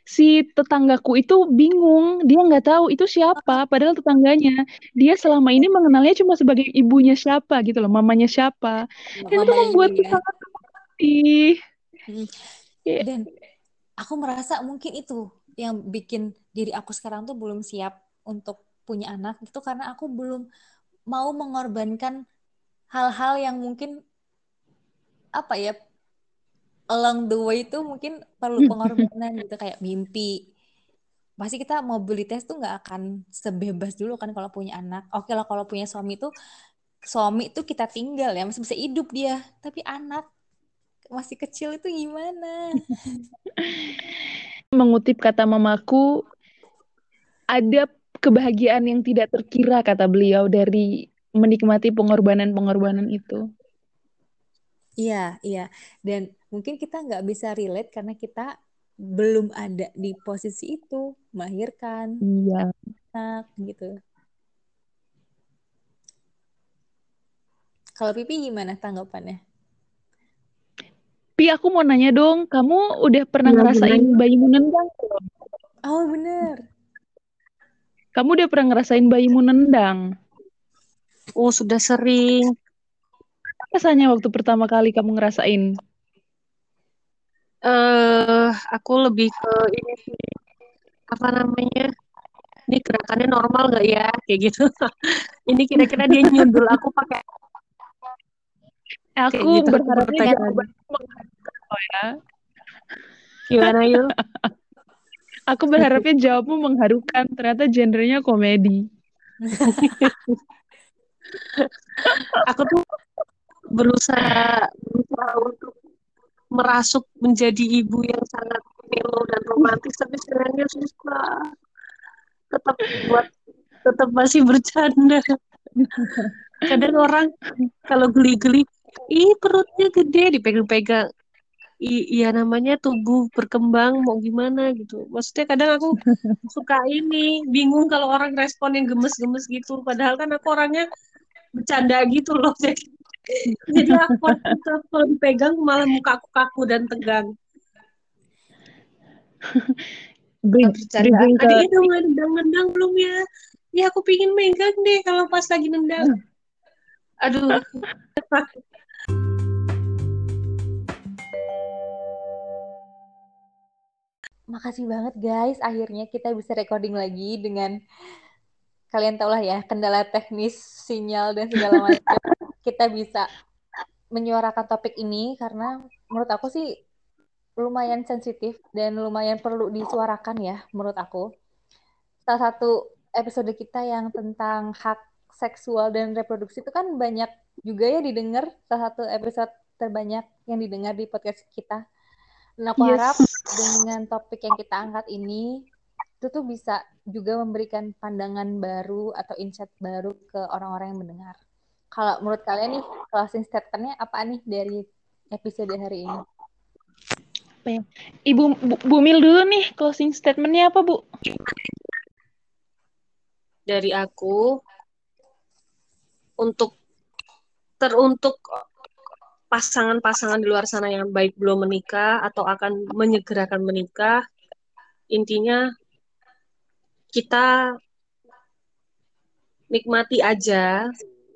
Si tetanggaku itu bingung, dia nggak tahu itu siapa, padahal tetangganya. Dia selama ini mengenalnya cuma sebagai ibunya siapa gitu loh, mamanya siapa. Dan itu mamanya membuat dia sangat sedih. Hmm. Dan aku merasa mungkin itu yang bikin diri aku sekarang tuh belum siap untuk punya anak itu karena aku belum mau mengorbankan hal-hal yang mungkin apa ya along the way itu mungkin perlu pengorbanan gitu kayak mimpi. Pasti kita mobilitas tuh nggak akan sebebas dulu kan kalau punya anak. Oke lah kalau punya suami tuh suami tuh kita tinggal ya masih bisa hidup dia. Tapi anak masih kecil itu gimana? Mengutip kata mamaku, ada kebahagiaan yang tidak terkira kata beliau dari menikmati pengorbanan-pengorbanan itu. Iya, iya. Dan mungkin kita nggak bisa relate karena kita belum ada di posisi itu, melahirkan Iya. anak gitu. Kalau Pipi gimana tanggapannya? Pi, aku mau nanya dong, kamu udah pernah Iya, ngerasain bayimu nendang belum? Oh bener. Kamu udah pernah ngerasain bayimu nendang? Oh, sudah sering. Rasanya waktu pertama kali kamu ngerasain? Eh aku lebih ke ini apa namanya? Ini gerakannya normal nggak ya? Kayak gitu. Ini kira-kira dia nyundul aku pakai Aku gitu, berharapnya ya. gimana yuk? Aku berharapnya jawabmu mengharukan, ternyata genrenya komedi. Aku tuh berusaha berusaha untuk merasuk menjadi ibu yang sangat melo dan romantis, tapi sebenarnya susah. Tetap buat tetap masih bercanda. Kadang orang kalau geli-geli, ih perutnya gede dipegang-pegang. Iya namanya tubuh berkembang mau gimana gitu. Maksudnya kadang aku suka ini bingung kalau orang respon yang gemes-gemes gitu. Padahal kan aku orangnya bercanda gitu loh. Jadi, jadi aku kalau dipegang malah muka aku kaku dan tegang. Bercanda. bridging ke Adiknya udah mulai nendang-nendang belum ya? Ya aku pingin megang deh kalau pas lagi nendang. Aduh. Makasih banget guys, akhirnya kita bisa recording lagi dengan kalian tau lah ya kendala teknis sinyal dan segala macam. Kita bisa menyuarakan topik ini karena menurut aku sih lumayan sensitif dan lumayan perlu disuarakan ya menurut aku. Salah satu episode kita yang tentang hak seksual dan reproduksi itu kan banyak juga ya didengar salah satu episode terbanyak yang didengar di podcast kita. Dan aku Yes. harap dengan topik yang kita angkat ini itu tuh bisa juga memberikan pandangan baru atau insight baru ke orang-orang yang mendengar. Kalau menurut kalian nih closing statement-nya apa nih dari episode hari ini? Ibu Bu, Bu Mil dulu nih closing statementnya apa Bu? dari aku untuk teruntuk pasangan-pasangan di luar sana yang baik belum menikah atau akan menyegerakan menikah, intinya kita nikmati aja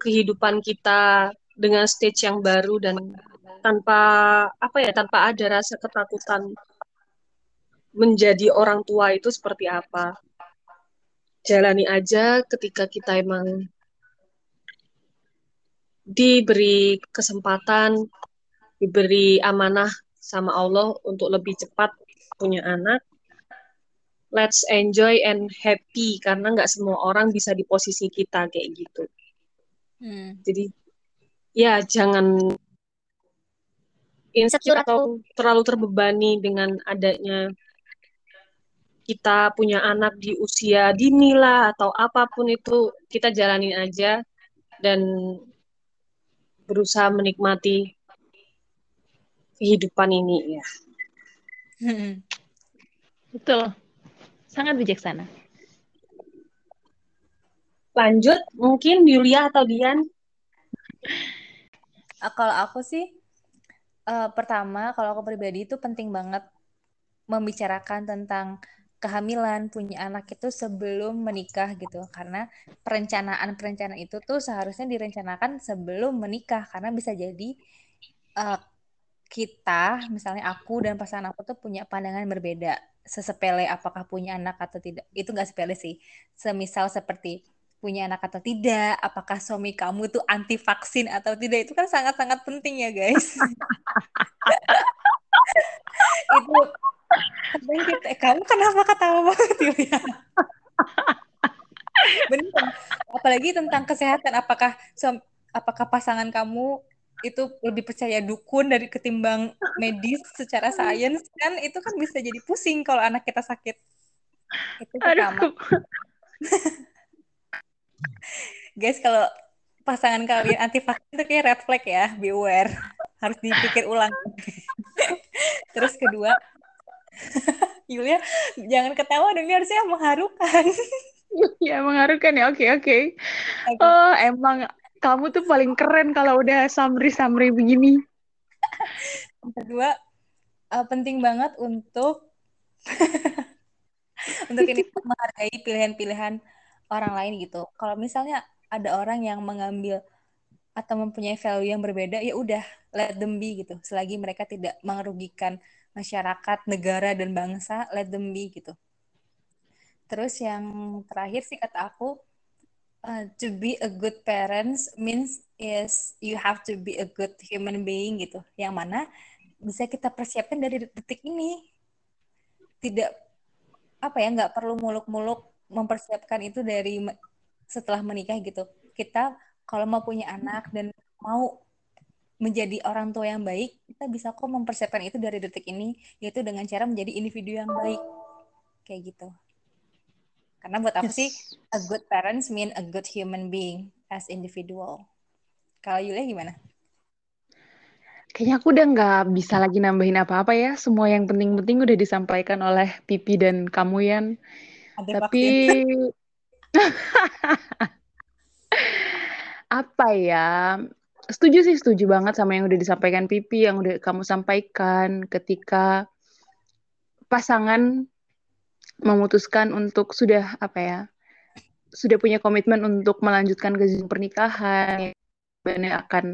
kehidupan kita dengan stage yang baru dan tanpa apa ya tanpa ada rasa ketakutan menjadi orang tua itu seperti apa jalani aja ketika kita emang diberi kesempatan, diberi amanah sama Allah untuk lebih cepat punya anak. Let's enjoy and happy karena nggak semua orang bisa di posisi kita kayak gitu. Hmm. Jadi ya jangan insecure atau terlalu terbebani dengan adanya kita punya anak di usia dini lah atau apa pun itu kita jalanin aja dan berusaha menikmati kehidupan ini ya. Betul. Sangat bijaksana. Lanjut, mungkin Yulia atau Dian? Ah, Kalau aku sih, eh, pertama, kalau aku pribadi itu penting banget membicarakan tentang kehamilan, punya anak itu sebelum menikah gitu. Karena perencanaan-perencanaan itu tuh seharusnya direncanakan sebelum menikah. Karena bisa jadi eh, kita, misalnya aku dan pasangan aku tuh punya pandangan berbeda. Sesepele apakah punya anak atau tidak. Itu nggak sepele sih. Semisal seperti punya anak atau tidak, apakah suami kamu tuh anti vaksin atau tidak, itu kan sangat-sangat penting ya guys. itu kadang kita, kamu kenapa ketawa banget ya? Bener. Apalagi tentang kesehatan, apakah apakah pasangan kamu itu lebih percaya dukun dari ketimbang medis secara sains kan itu kan bisa jadi pusing kalau anak kita sakit. Itu pertama. Guys, kalau pasangan kalian anti vaksin itu kayak red flag ya, beware. Harus dipikir ulang. Terus kedua, Yulia, jangan ketawa dong, ini harusnya mengharukan. Ya mengharukan ya. Oke, oke. Oke. Oh, emang kamu tuh paling keren kalau udah summary-summary begini. Yang kedua, eh, penting banget untuk untuk ini menghargai pilihan-pilihan orang lain gitu. Kalau misalnya ada orang yang mengambil atau mempunyai value yang berbeda, ya udah let them be gitu. Selagi mereka tidak merugikan masyarakat, negara dan bangsa, let them be gitu. Terus yang terakhir sih kata aku, uh, to be a good parents means is you have to be a good human being gitu. Yang mana bisa kita persiapkan dari detik ini. Tidak apa ya, nggak perlu muluk-muluk mempersiapkan itu dari setelah menikah gitu. Kita kalau mau punya anak dan mau menjadi orang tua yang baik, kita bisa kok mempersiapkan itu dari detik ini, yaitu dengan cara menjadi individu yang baik. Kayak gitu. Karena buat aku sih, Yes. a good parents mean a good human being as individual. Kalau Yulia gimana? Kayaknya aku udah nggak bisa lagi nambahin apa-apa ya. Semua yang penting-penting udah disampaikan oleh Pipi dan kamu, Yan. Ada Tapi apa ya? Setuju sih, setuju banget sama yang udah disampaikan Pipi, yang udah kamu sampaikan ketika pasangan memutuskan untuk sudah apa ya? Sudah punya komitmen untuk melanjutkan ke jenjang pernikahan, dan akan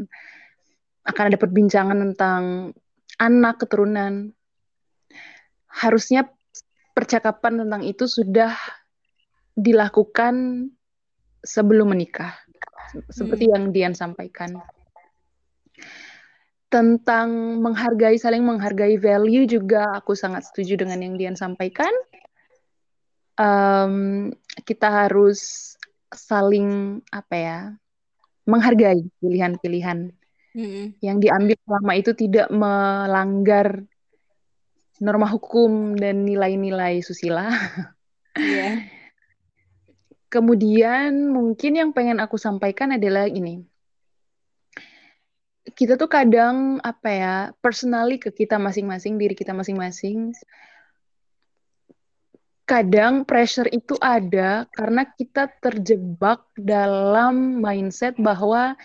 akan ada perbincangan tentang anak keturunan. Harusnya percakapan tentang itu sudah dilakukan sebelum menikah, seperti Hmm. yang Dian sampaikan. Tentang menghargai, saling menghargai value juga aku sangat setuju dengan yang Dian sampaikan. Em, kita harus saling apa ya, menghargai pilihan-pilihan Mm-mm. yang diambil selama itu tidak melanggar norma hukum dan nilai-nilai susila. Iya. Kemudian mungkin yang pengen aku sampaikan adalah ini. Kita tuh kadang apa ya, personally ke kita masing-masing, diri kita masing-masing, kadang pressure itu ada karena kita terjebak dalam mindset bahwa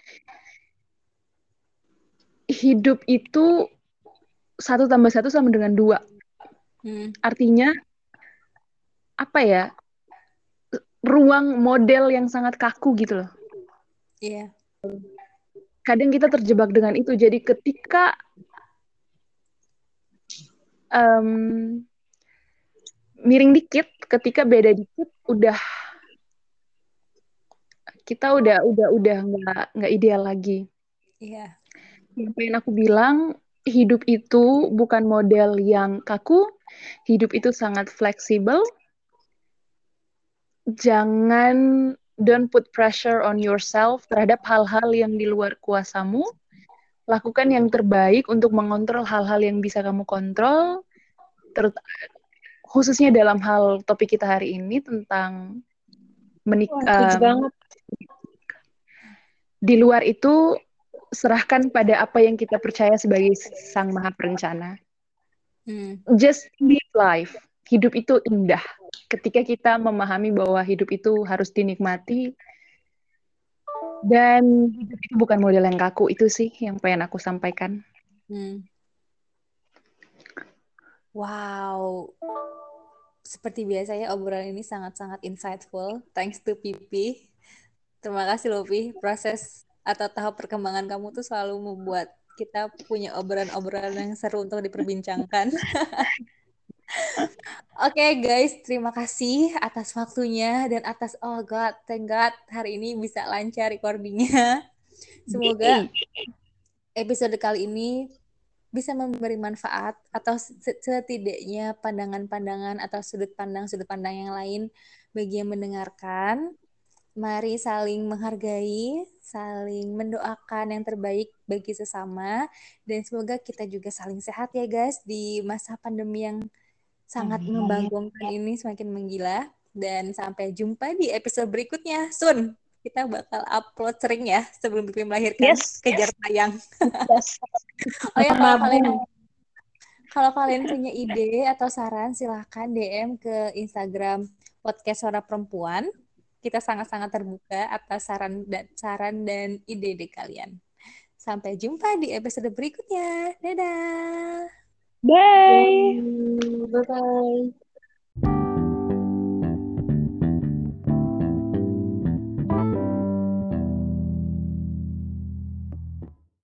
hidup itu satu tambah satu sama dengan dua. Hmm. Artinya apa ya? Ruang model yang sangat kaku gitu loh. Iya. Kadang kita terjebak dengan itu. Jadi ketika em, miring dikit, ketika beda dikit, udah kita udah udah udah nggak nggak ideal lagi. Iya. Yang pengen aku bilang, hidup itu bukan model yang kaku, hidup itu sangat fleksibel. Jangan don't put pressure on yourself terhadap hal-hal yang di luar kuasamu. Lakukan yang terbaik untuk mengontrol hal-hal yang bisa kamu kontrol. Khususnya dalam hal topik kita hari ini tentang menikah. Banget. Di luar itu serahkan pada apa yang kita percaya sebagai Sang Maha Perencana. Hmm. Just live life. Hidup itu indah. Ketika kita memahami bahwa hidup itu harus dinikmati dan hidup itu bukan model yang kaku itu sih yang pengen aku sampaikan. Hmm. Wow. Seperti biasa ya obrolan ini sangat-sangat insightful. Thanks to Pipi. Terima kasih loh Pi. Proses atau tahap perkembangan kamu tuh selalu membuat kita punya obrolan-obrolan yang seru untuk diperbincangkan. Oke okay, guys, terima kasih atas waktunya dan atas oh god, thank god hari ini bisa lancar recordingnya. Semoga episode kali ini bisa memberi manfaat atau setidaknya pandangan-pandangan atau sudut pandang sudut pandang yang lain bagi yang mendengarkan. Mari saling menghargai, saling mendoakan yang terbaik bagi sesama, dan semoga kita juga saling sehat ya guys di masa pandemi yang sangat membangkangkan ini semakin menggila. Dan sampai jumpa di episode berikutnya. Sun, kita bakal upload sering ya sebelum Pipi melahirkan. Yes. Kejar tayang. Yes. oh ya kalau kalian kalau kalian punya ide atau saran silahkan DM ke Instagram podcast suara perempuan. Kita sangat-sangat terbuka atas saran dan saran dan ide-ide kalian. Sampai jumpa di episode berikutnya. Dadah. Bye. Bye bye.